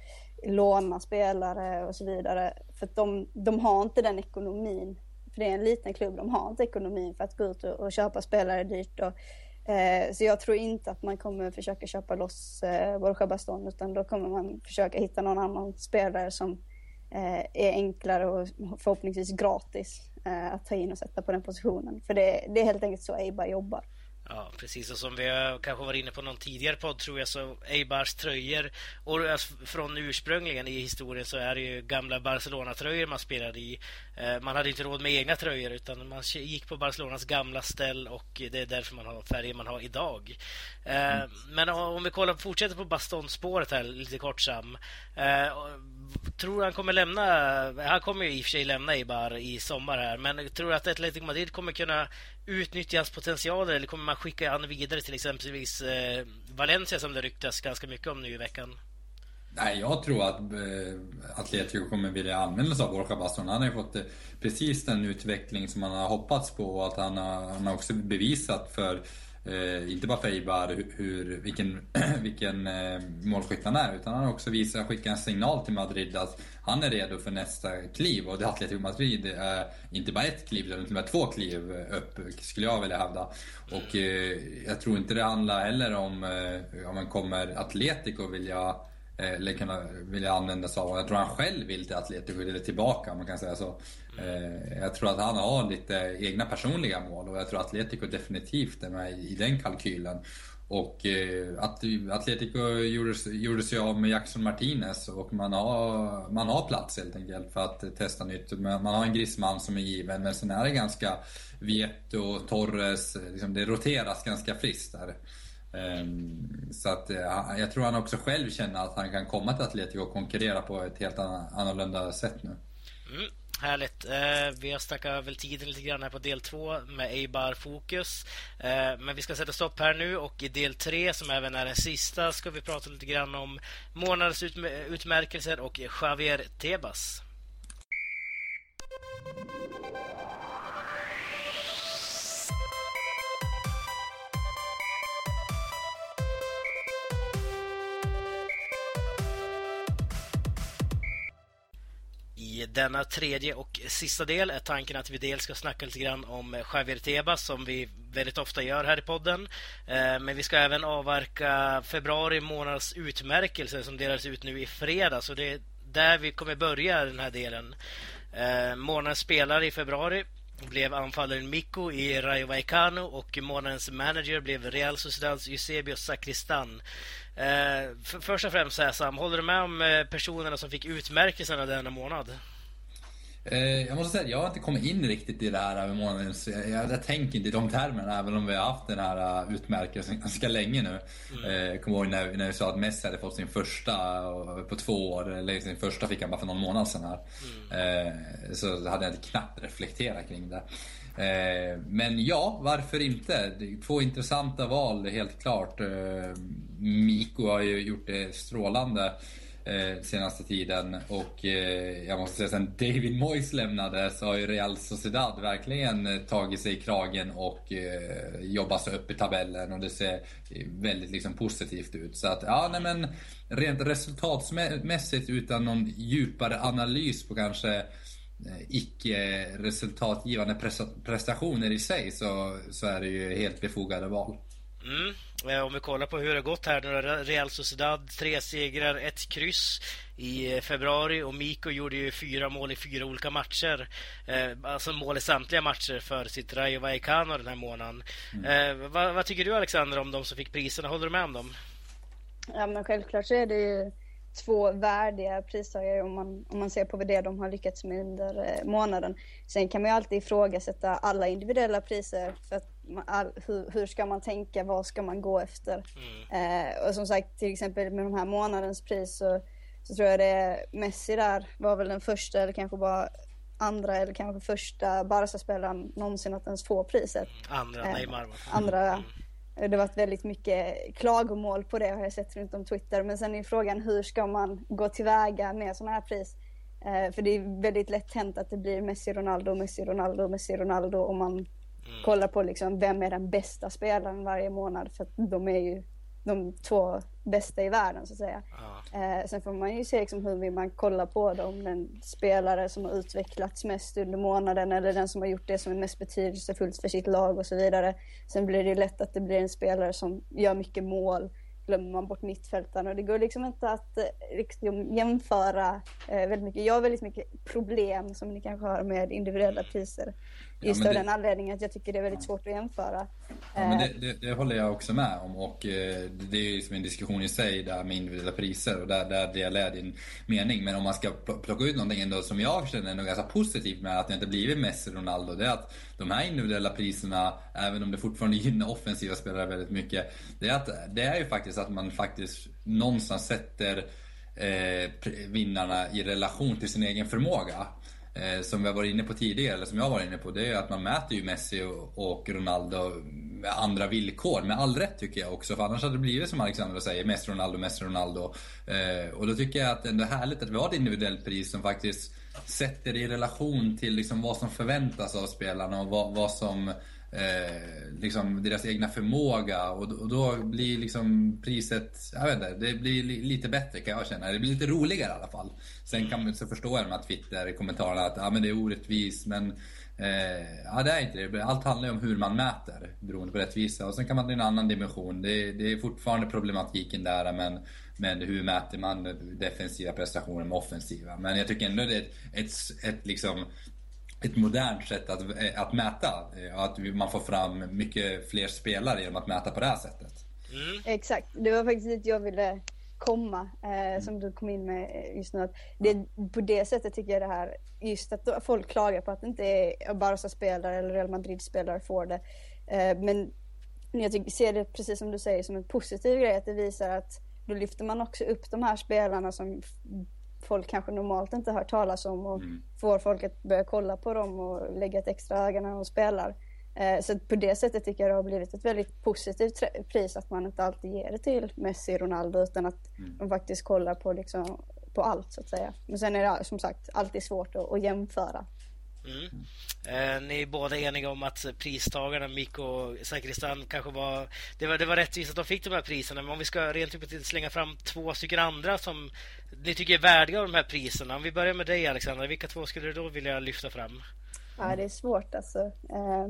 låna spelare och så vidare. För att de, de har inte den ekonomin. För det är en liten klubb, de har inte ekonomin för att gå ut och, och köpa spelare dyrt. Och, eh, så jag tror inte att man kommer försöka köpa loss eh, Borja Baston utan då kommer man försöka hitta någon annan spelare som eh, är enklare och förhoppningsvis gratis eh, att ta in och sätta på den positionen. För det, det är helt enkelt så Eibar jobbar. Ja, precis. Och som vi har kanske varit inne på någon tidigare podd tror jag så Eibars tröjor och alltså, från ursprungligen i historien så är det ju gamla Barcelona-tröjor man spelade i. Eh, man hade inte råd med egna tröjor utan man gick på Barcelonas gamla ställ och det är därför man har färger man har idag. Eh, mm. Men om vi kollar, fortsätter på Bastonspåret här lite kort Sam. Tror han kommer lämna... Han kommer ju i och för sig lämna Eibar i sommar här, men tror du att Atletico Madrid kommer kunna utnyttja hans potential eller kommer man skicka han vidare till exempelvis eh, Valencia som det ryktas ganska mycket om nu i veckan? Nej, jag tror att eh, Atletico kommer vilja använda sig av Borja Baston. Han har ju fått eh, precis den utveckling som man har hoppats på och att han har, han har också bevisat för eh, inte bara Feibar hur, vilken, vilken eh, målskytt han är, utan han har också visat, skickat en signal till Madrid att han är redo för nästa kliv. Och det Atletico Madrid är inte bara ett kliv, utan till och med två kliv upp, skulle jag vilja hävda. Och eh, jag tror inte det handlar heller om, eh, om man kommer Atletico vilja eh, eller kunna vilja använda sig av. Jag tror han själv vill till Atletico, eller tillbaka om man kan säga så. Eh, jag tror att han har lite egna personliga mål och jag tror att Atletico definitivt är med i den kalkylen. Och eh, att Atletico gjorde, gjorde sig av med Jackson Martinez och man har, man har plats helt enkelt för att testa nytt. Man har en Griezmann som är given men sen är det ganska Vieto, Torres, liksom det roteras ganska friskt där. Ehm, så att eh, jag tror han också själv känner att han kan komma till Atletico och konkurrera på ett helt annorlunda sätt nu. Mm. Härligt. Eh, vi har snackat över tiden lite grann här på del två med Eibar Fokus. Eh, men vi ska sätta stopp här nu och i del tre, som även är den sista, ska vi prata lite grann om månadens utmärkelser och Javier Tebas. I denna tredje och sista del är tanken att vi dels ska snacka lite grann om eh, Javier Tebas som vi väldigt ofta gör här i podden. Eh, men vi ska även avverka februari månads utmärkelse som delades ut nu i fredags. Så det är där vi kommer börja den här delen. Eh, månadens spelare i februari blev anfallaren Mikko i Rayo Vallecano och månadens manager blev Real Sociedads Eusebio Sacristan. Eh, först och främst, Sam, håller du med om personerna som fick utmärkelserna denna månad? Eh, jag måste säga att jag har inte kommit in riktigt i det här med månadens... Jag, jag, jag tänker inte i de termerna även om vi har haft den här uh, utmärkelsen ganska länge nu. Mm. Eh, jag kommer ihåg när, när vi sa att Messi hade fått sin första på två år, eller sin första fick han bara för någon månad sedan här. Mm. Så hade jag inte knappt reflekterat kring det. Men ja, varför inte? Två intressanta val helt klart. Miko har ju gjort det strålande eh, senaste tiden. Och eh, jag måste säga sen David Moyes lämnade så har ju Real Sociedad verkligen eh, tagit sig i kragen och eh, jobbat sig upp i tabellen och det ser väldigt liksom, positivt ut. Så att, ja, nej men rent resultatmässigt utan någon djupare analys på kanske eh, icke resultatgivande prestationer i sig så, så är det ju helt befogade val. Mm. Eh, om vi kollar på hur det har gått här nu Real Sociedad, tre segrar, ett kryss i eh, februari och Miko gjorde ju fyra mål i fyra olika matcher. Eh, alltså mål i samtliga matcher för sitt Rayo Vallecano den här månaden. Mm. vad, vad, tycker du Alexander om de som fick priserna? Håller du med om dem? Ja men självklart så är det ju två värdiga pristagare om man, om man ser på det de har lyckats med under månaden. Sen kan man ju alltid ifrågasätta alla individuella priser. För att all, hur, hur, ska man tänka? Vad ska man gå efter? Mm. Eh, och som sagt, till exempel med de här månadens pris så, så tror jag det är Messi där var väl den första eller kanske bara andra eller kanske första Barca-spelaren någonsin att ens få priset. Andra eh, Neymar. Andra, mm. Det har varit väldigt mycket klagomål på det har jag sett runt om Twitter. Men sen är frågan hur ska man gå tillväga med sådana här pris? Eh, för det är väldigt lätt hänt att det blir Messi, Ronaldo, Messi, Ronaldo, Messi, Ronaldo om man mm. kollar på liksom vem är den bästa spelaren varje månad. För att de är ju de två bästa i världen så att säga. Ah. Eh, sen får man ju se liksom, hur man kolla på det, om den spelare som har utvecklats mest under månaden eller den som har gjort det som är mest betydelsefullt för sitt lag och så vidare. Sen blir det lätt att det blir en spelare som gör mycket mål glömmer man bort mittfältarna och det går liksom inte att liksom, jämföra eh, väldigt mycket. Jag har väldigt mycket problem som ni kanske har med individuella priser. Just ja, av det... den anledningen att jag tycker det är väldigt svårt att jämföra. Ja, men det, eh, det, det, håller jag också med om och eh, det är ju som en diskussion i sig där med individuella priser och där, där delar jag din mening. Men om man ska plocka ut någonting ändå som jag känner är ganska positivt med att det inte blivit Messi och Ronaldo. Det är att de här individuella priserna, även om det fortfarande gynnar offensiva spelare väldigt mycket. Det är, att, det är ju faktiskt att man faktiskt någonstans sätter eh, vinnarna i relation till sin egen förmåga. Eh, som vi har varit inne på tidigare, eller som jag har varit inne på, det är att man mäter ju Messi och, Ronaldo med andra villkor. Med all rätt tycker jag också, för annars hade det blivit som Alexandra säger, Messi, Ronaldo, Messi, Ronaldo. Eh, och då tycker jag att det är härligt att vi har ett individuellt pris som faktiskt sätter det i relation till liksom vad som förväntas av spelarna och vad, vad som eh, liksom deras egna förmåga och, och, då blir liksom priset, jag vet inte, det blir li, lite bättre kan jag känna. Det blir lite roligare i alla fall. Sen kan man så förstå de här Twitter-kommentarerna att ja, men det är orättvist men eh, ja, det är inte det. Allt handlar ju om hur man mäter beroende på rättvisa. Och sen kan man i en annan dimension. Det, det är fortfarande problematiken där men, men hur mäter man defensiva prestationer med offensiva? Men jag tycker ändå det är ett, ett, ett liksom ett modernt sätt att, eh, att mäta. Eh, att man får fram mycket fler spelare genom att mäta på det här sättet. Mm. Exakt, det var faktiskt dit jag ville komma, eh, som du kom in med just nu. Att det, på det sättet tycker jag det här, just att folk klagar på att det inte är Barca-spelare eller Real Madrid-spelare får det. Eh, men jag tycker, ser det precis som du säger som en positiv grej, att det visar att då lyfter man också upp de här spelarna som folk kanske normalt inte hört talas om och mm. får folk att börja kolla på dem och lägga ett extra öga när de spelar. Eh, så på det sättet tycker jag det har blivit ett väldigt positivt pris att man inte alltid ger det till Messi och Ronaldo utan att mm. de faktiskt kollar på, liksom, på allt så att säga. Men sen är det som sagt alltid svårt att, att jämföra. Mm. Eh, ni är båda eniga om att eh, pristagarna Mikko och Sakristan kanske var det, var... det var rättvist att de fick de här priserna, men om vi ska rent hypotetiskt slänga fram två stycken andra som ni tycker är värdiga av de här priserna. Om vi börjar med dig Alexandra, vilka två skulle du då vilja lyfta fram? Ja, det är svårt alltså. Eh,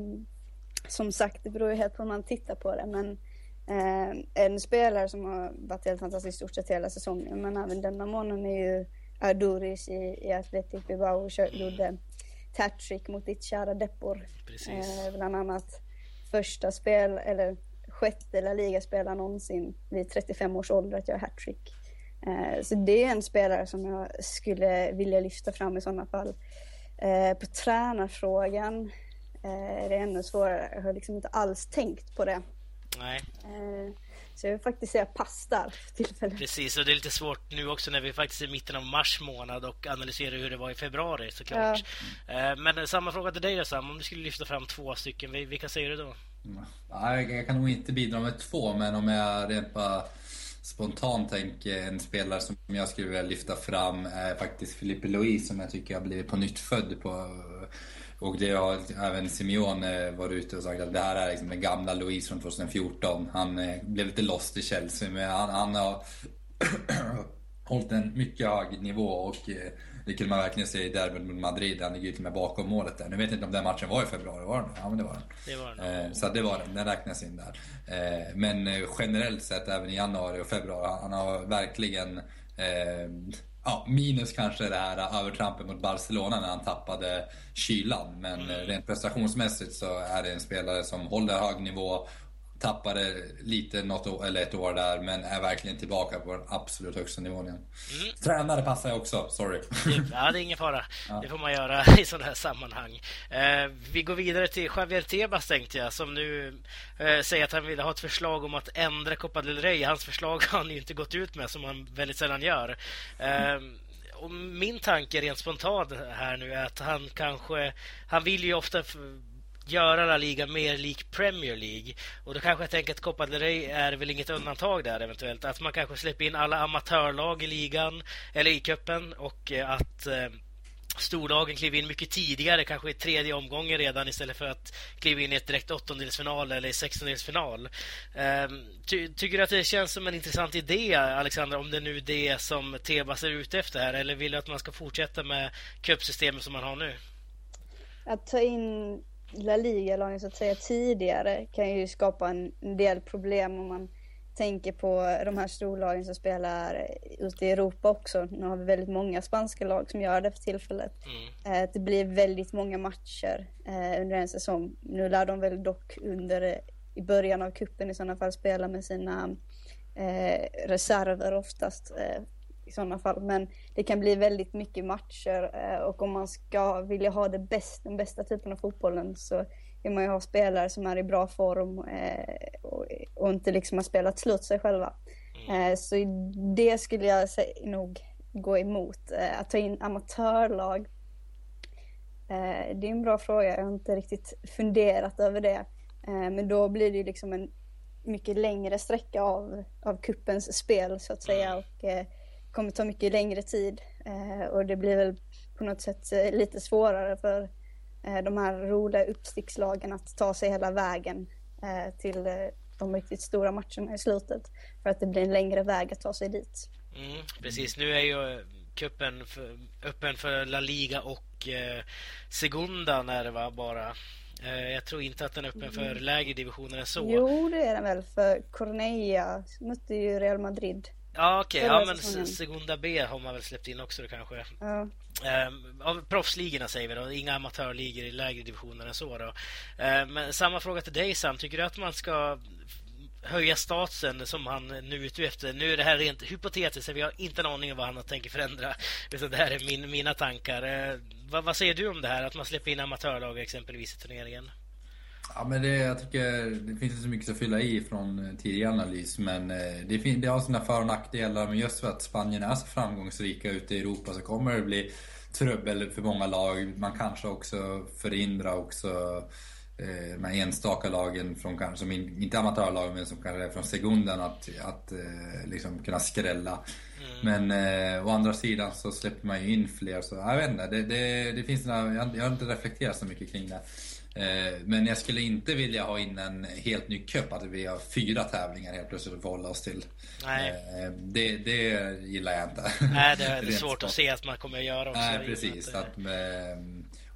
som sagt, det beror ju helt på hur man tittar på det, men eh, en spelare som har varit helt fantastisk i stort sett hela säsongen, men även denna månaden är ju Arduris i, i Athletic Bilbao och gjorde hattrick mot ditt kära Depor. Precis. Eh, bland annat första spel, eller sjätte La Liga-spelare någonsin vid 35 års ålder att göra hattrick. Eh, så det är en spelare som jag skulle vilja lyfta fram i sådana fall. Eh, på tränarfrågan eh, är det ännu svårare. Jag har liksom inte alls tänkt på det. Nej. Eh, så jag vill faktiskt säga pass där för tillfället. Precis, och det är lite svårt nu också när vi faktiskt är i mitten av mars månad och analyserar hur det var i februari såklart. Ja. Eh, men samma fråga till dig då Sam, om du skulle lyfta fram två stycken, vilka säger du då? Ja, jag kan nog inte bidra med två, men om jag rent bara spontant tänker en spelare som jag skulle vilja lyfta fram är faktiskt Filippe Luis som jag tycker har blivit på nytt född på och det har även Simeone varit ute och sagt att det här är liksom den gamla Luis från 2014. Han eh, blev lite lost i Chelsea men han, han har hållit en mycket hög nivå och eh, det kunde man verkligen se i derbyt mot Madrid. Han ligger ju till och med bakom målet där. Nu vet jag inte om den matchen var i februari, var den? Ja men det var den. Det var den. Eh, så det var den, den räknas in där. Men generellt sett även i januari och februari, han har verkligen Ja, minus kanske det här övertrampet mot Barcelona när han tappade kylan. Men mm. rent prestationsmässigt så är det en spelare som håller hög nivå tappade lite något år, eller ett år där, men är verkligen tillbaka på den absolut högsta nivån igen. Mm. Tränare passar jag också, sorry. Ja, det är ingen fara. Ja. Det får man göra i sådana här sammanhang. Eh, vi går vidare till Javier Tebas tänkte jag, som nu eh, säger att han vill ha ett förslag om att ändra Copa del Rey. Hans förslag har han ju inte gått ut med, som han väldigt sällan gör. Eh, och min tanke rent spontant här nu är att han kanske... Han vill ju ofta göra La Liga mer lik Premier League. Och då kanske jag tänker att Copa del Rey är väl inget undantag där eventuellt. Att man kanske släpper in alla amatörlag i ligan eller i cupen och eh, att eh, storlagen kliver in mycket tidigare, kanske i tredje omgången redan istället för att kliva in i ett direkt åttondelsfinal eller sextondelsfinal. Ehm, ty tycker du att det känns som en intressant idé, Alexandra, om det nu är det som Tebas är ute efter här, eller vill du att man ska fortsätta med cupsystemet som man har nu? Att ta in La Liga-lagen så att säga tidigare kan ju skapa en, del problem om man tänker på de här storlagen som spelar ute i Europa också. Nu har vi väldigt många spanska lag som gör det för tillfället. Mm. Eh, det blir väldigt många matcher eh, under en säsong. Nu lär de väl dock under i början av kuppen i sådana fall spela med sina eh, reserver oftast i sådana fall. Men det kan bli väldigt mycket matcher eh, och om man ska vilja ha det bäst, den bästa typen av fotbollen så vill man ju ha spelare som är i bra form eh, och inte liksom har spelat slut sig själva. Mm. Eh, så det skulle jag nog gå emot. Att ta in amatörlag, det är en bra fråga. Jag har inte riktigt funderat över det. Men då blir det ju liksom en mycket längre sträcka av, av kuppens spel så att säga. Mm. Och, kommer ta mycket längre tid eh, och det blir väl på något sätt eh, lite svårare för eh, de här roliga uppstickslagen att ta sig hela vägen till de riktigt stora matcherna i slutet för att det blir en längre väg att ta sig dit. Mm, precis, nu är ju kuppen för, öppen för La Liga och eh, Segunda när det var bara. Eh, jag tror inte att den är öppen för mm. lägre divisioner än så. Jo, det är den väl för Cornella mötte ju Real Madrid Ja okej, okay. ja men Segunda B har man väl släppt in också då kanske. Ja. Um, av proffsligorna säger vi då, inga amatörligor i lägre divisioner än så då. Uh, men samma fråga till dig Sam, tycker du att man ska höja statusen som han nu är ute efter. Nu är det här rent hypotetiskt, vi har inte en aning om vad han tänker förändra. Det här är min, mina tankar. Uh, vad, vad, säger du om det här, att man släpper in amatörlag exempelvis i turneringen? Ja, men det, jag tycker det finns inte så mycket att fylla i från eh, tidigare analys. Men eh, det, det har sina för och nackdelar. Men just för att Spanien är så framgångsrika ute i Europa så kommer det bli trubbel för många lag. Man kanske också förhindrar också eh, de här enstaka lagen, från, som inte amatörlag men som kanske är från segundan att, att liksom kunna skrälla. Mm. Men eh, å andra sidan så släpper man ju in fler så jag vet inte. Det, det, det finns några, jag har inte reflekterat så mycket kring det. Eh, men jag skulle inte vilja ha in en helt ny cup, att vi har fyra tävlingar helt plötsligt att förhålla oss till. Nej. Eh, det, det gillar jag inte. Nej, det är svårt att se att man kommer att göra också. Nej, precis. Att,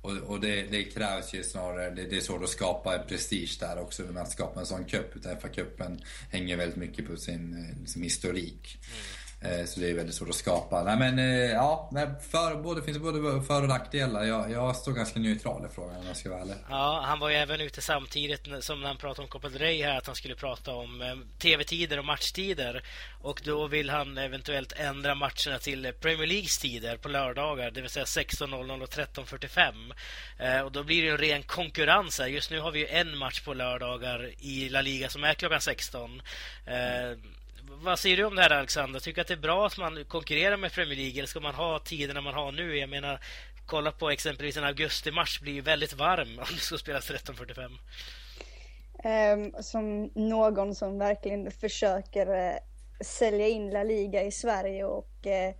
och, och det, det, krävs ju snarare, det, det, är svårt att skapa en prestige där också med att skapa en sån cup. Utan FA-cupen hänger väldigt mycket på sin, sin historik. Mm. Eh, så det är väldigt svårt att skapa. Nej men eh, ja, för, både, finns både för och nackdelar. Jag, jag står ganska neutral i frågan om jag ska vara ärlig. Ja, han var ju även ute samtidigt som när han pratade om Copa del Rey här att han skulle prata om eh, tv-tider och matchtider. Och då vill han eventuellt ändra matcherna till Premier Leagues tider på lördagar, det vill säga 16.00 och 13.45. Eh, och då blir det en ren konkurrens här. Just nu har vi ju en match på lördagar i La Liga som är klockan 16. Mm vad säger du om det här Alexander? Tycker att det är bra att man konkurrerar med Premier League eller ska man ha tiderna man har nu? Jag menar, kolla på exempelvis en augustimatch blir ju väldigt varm om det ska spelas 13.45. Um, som någon som verkligen försöker uh, sälja in La Liga i Sverige och eh,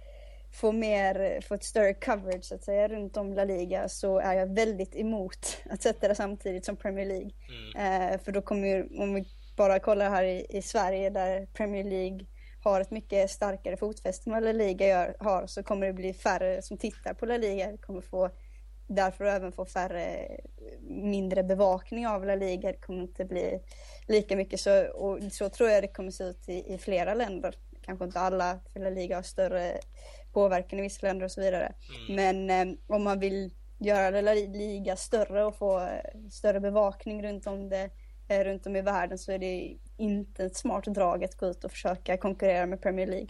få mer, få ett större coverage så att säga runt om La Liga så är jag väldigt emot att sätta det samtidigt som Premier League. Mm. Eh, för då kommer ju, om vi bara kollar här i, i Sverige där Premier League har ett mycket starkare fotfäste än vad La Liga gör, har så kommer det bli färre som tittar på La Liga. Kommer få därför även få färre, mindre bevakning av La Liga. Det kommer inte bli lika mycket så, och så tror jag det kommer se ut i, i flera länder. Kanske inte alla, för La Liga har större påverkan i vissa länder och så vidare. Mm. Men eh, om man vill göra La Liga större och få eh, större bevakning runt om, det, runt om i världen så är det inte ett smart drag att gå ut och försöka konkurrera med Premier League.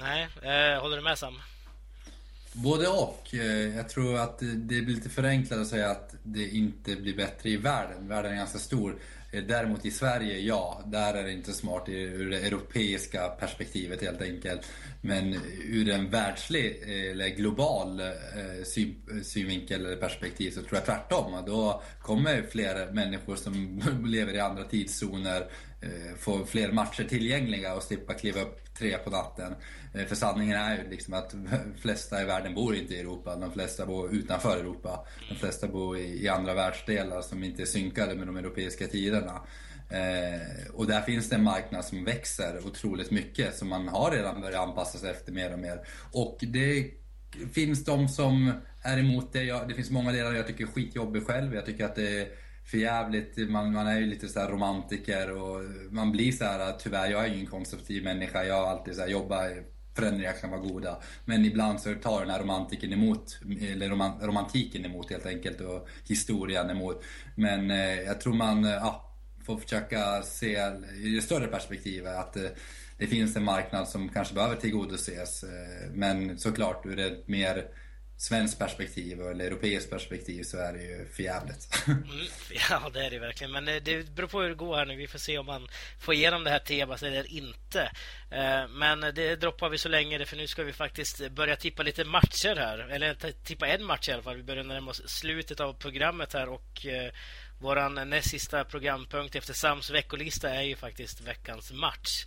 Nej, eh, håller du med Sam? Både och. Eh, jag tror att det blir lite förenklat att säga att det inte blir bättre i världen. Världen är ganska stor. Eh, däremot i Sverige, ja, där är det inte smart ur det europeiska perspektivet helt enkelt. Men ur en världslig eh, eller global eh, synvinkel eller perspektiv så tror jag tvärtom. Då kommer fler människor som lever i andra tidszoner Eh, få fler matcher tillgängliga och slippa kliva upp tre på natten. Eh, för sanningen är ju liksom att de flesta i världen bor inte i Europa. De flesta bor utanför Europa. De flesta bor i, i andra världsdelar som inte är synkade med de europeiska tiderna. Eh, och där finns det en marknad som växer otroligt mycket som man har redan börjat anpassa sig efter mer och mer. Och det finns de som är emot det. Jag, det finns många delar jag tycker är skitjobbig själv. Jag tycker att det är för jävligt. Man, man är ju lite så romantiker och man blir så här, tyvärr, jag är ju konstruktiv människa. Jag har alltid så här, jobbat förändringar kan vara goda. Men ibland så tar den här romantiken emot, eller romantiken emot helt enkelt och historien emot. Men eh, jag tror man eh, ja, får försöka se i det större perspektivet att eh, det finns en marknad som kanske behöver tillgodoses. Eh, men såklart ur ett mer svenskt perspektiv eller europeiskt perspektiv så är det ju förjävligt. Mm, ja, det är det verkligen. Men eh, det beror på hur det går här nu. Vi får se om man får igenom det här temat eller inte. Eh, men det droppar vi så länge för nu ska vi faktiskt börja tippa lite matcher här. Eller tippa en match i alla fall. Vi börjar närma oss slutet av programmet här och eh, våran näst sista programpunkt efter Sams veckolista är ju faktiskt veckans match.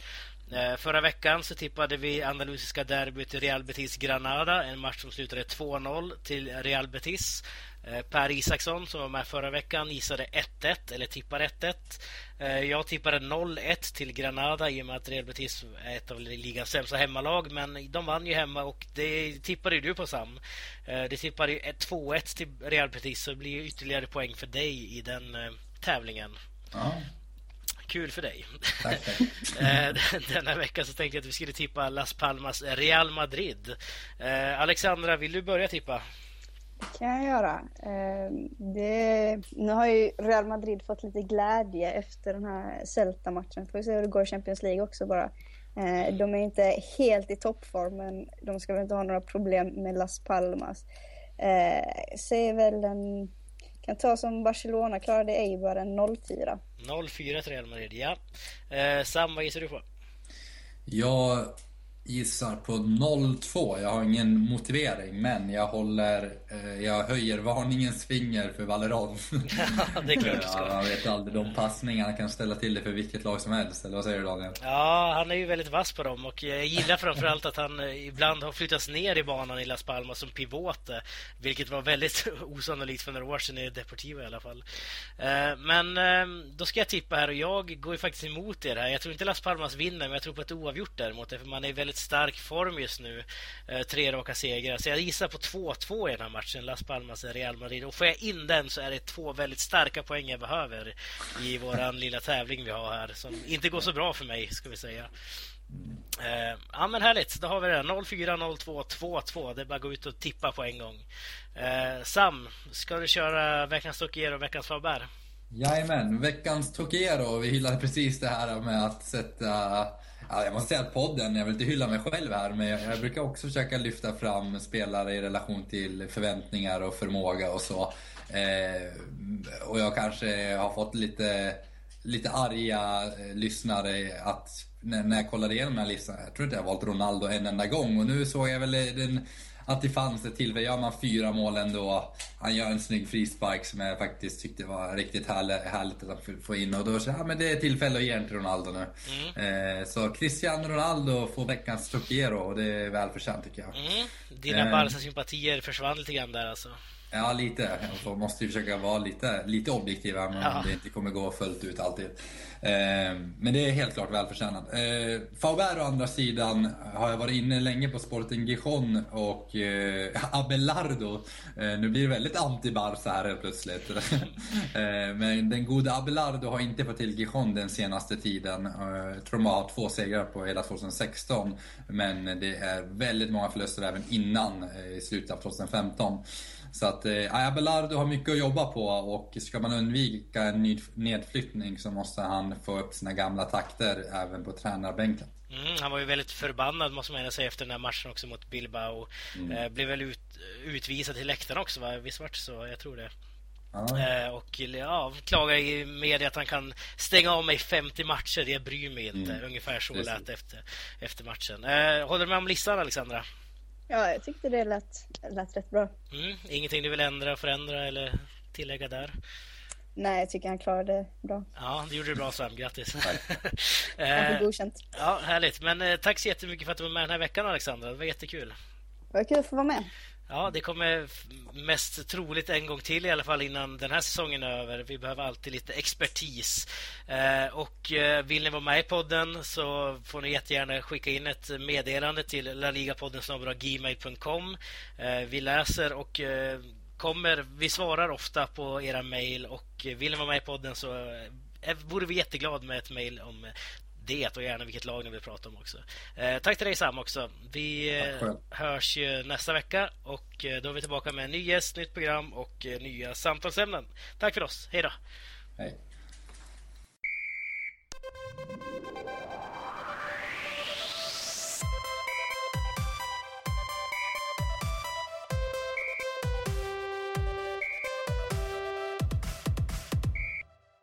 Eh, förra veckan så tippade vi andalusiska derbyt Real Betis-Granada. En match som slutade 2-0 till Real Betis. Eh, per Isaksson som var med förra veckan gissade 1-1 eller tippar 1-1. Eh, jag tippade 0-1 till Granada i och med att Real Betis är ett av ligans sämsta hemmalag. Men de vann ju hemma och det tippade ju du på Sam. Det tippade ju 2-1 till Real Betis så det blir ytterligare poäng för dig i den tävlingen. Ja. Kul för dig. Tack, tack. Eh, denna vecka så tänkte jag att vi skulle tippa Las Palmas Real Madrid. Eh, Alexandra, vill du börja tippa? Det kan jag göra. Eh, det, nu har ju Real Madrid fått lite glädje efter den här Celta-matchen. Får vi se hur det går i Champions League också bara. De är inte helt i toppform, men de ska väl inte ha några problem med Las Palmas. Säger väl en kan ta som Barcelona klarade Eibar en 0-4. 0-4 till Real Madrid, ja. Eh, Sam, vad gissar du på? Jag gissar på 0-2. Jag har ingen motivering, men jag håller... Eh, jag höjer varningens finger för Valeron. Ja, det är klart du ska. Jag vet aldrig. De passningarna kan ställa till det för vilket lag som helst. Eller vad säger du Daniel? Ja, han är ju väldigt vass på dem och jag gillar framförallt att han eh, ibland har flyttats ner i banan i Las Palmas som pivot. Eh, vilket var väldigt osannolikt för några år sedan i Deportivo i alla fall. Men då ska jag tippa här och jag går ju faktiskt emot er här. Jag tror inte Las Palmas vinner, men jag tror på ett oavgjort däremot. För man är väldigt väldigt stark form just nu. Eh, tre raka segrar. Så jag gissar på 2-2 i den här matchen. Las Palmas Real Madrid. Och får jag in den så är det två väldigt starka poäng jag behöver i våran lilla tävling vi har här. Som inte går så bra för mig, ska vi säga. Eh, ja men härligt, då har vi det. 0-4, 0-2, 2-2. Det är bara att gå ut och tippa på en gång. Eh, Sam, ska du köra veckans Tokiero och veckans Faber? Jajamän, veckans Tokiero. Vi hyllade precis det här med att sätta Ja, jag måste säga att podden, jag vill inte hylla mig själv här, men jag, jag, brukar också försöka lyfta fram spelare i relation till förväntningar och förmåga och så. Eh, och jag kanske har fått lite, lite arga eh, lyssnare att när, när jag kollade igenom den här listan, jag tror inte jag har valt Ronaldo en enda gång och nu såg jag väl den att det fanns ett tillfälle. Gör man fyra mål ändå. Han gör en snygg frispark som jag faktiskt tyckte var riktigt härlig, härligt att få in. Och då så ja men det är tillfälle att ge den till Ronaldo nu. Mm. Eh, så Cristiano Ronaldo får veckans Trocero och det är välförtjänt tycker jag. Mm. Dina eh. Barca-sympatier försvann lite grann där alltså? Ja, lite. Jag måste ju försöka vara lite, lite objektiv även ja. om det inte kommer gå fullt ut alltid. Eh, men det är helt klart välförtjänat. Eh, Faubert å andra sidan har jag varit inne länge på Sporting Gijon och eh, Abelardo. Nu blir det väldigt anti-Barca här helt plötsligt. men den gode Abelardo har inte fått till Gijon den senaste tiden. Jag tror man har två segrar på hela 2016. Men det är väldigt många förluster även innan, i slutet av 2015. Så att eh, Abelardo har mycket att jobba på och ska man undvika en nedflyttning så måste han få upp sina gamla takter även på tränarbänken. Mm, han var ju väldigt förbannad måste man säga efter den här matchen också mot Bilbao. Mm. Eh, blev väl ut, utvisad till läktaren också va? Visst vart så? Jag tror det. Ah. Och ja, klagar i media att han kan stänga av mig 50 matcher. Det bryr mig inte. Mm. Ungefär så lät efter, efter matchen. Eh, håller du med om listan Alexandra? Ja, jag tyckte det lät, lät rätt bra. Mm, ingenting du vill ändra, förändra eller tillägga där? Nej, jag tycker han klarade det bra. Ja, det gjorde du bra Sam. Grattis. Han får godkänt. Ja, härligt. Men eh, tack så jättemycket för att du var med den här veckan Alexandra. Det var jättekul. Det var kul att få vara med. Ja, det kommer mest troligt en gång till i alla fall innan den här säsongen är över. Vi behöver alltid lite expertis. Eh, och eh, vill ni vara med i podden så får ni jättegärna skicka in ett meddelande till laligapodden gmail.com. Eh, vi läser och kommer, vi svarar ofta på era mejl och vill ni vara med i podden så vore vi jätteglada med ett mejl om det och gärna vilket lag ni vill prata om också. Eh, tack till dig Sam också. Vi eh, hörs ju nästa vecka och eh, då är vi tillbaka med en ny gäst, nytt program och eh, nya samtalsämnen. Tack för oss. Hej då! Hej.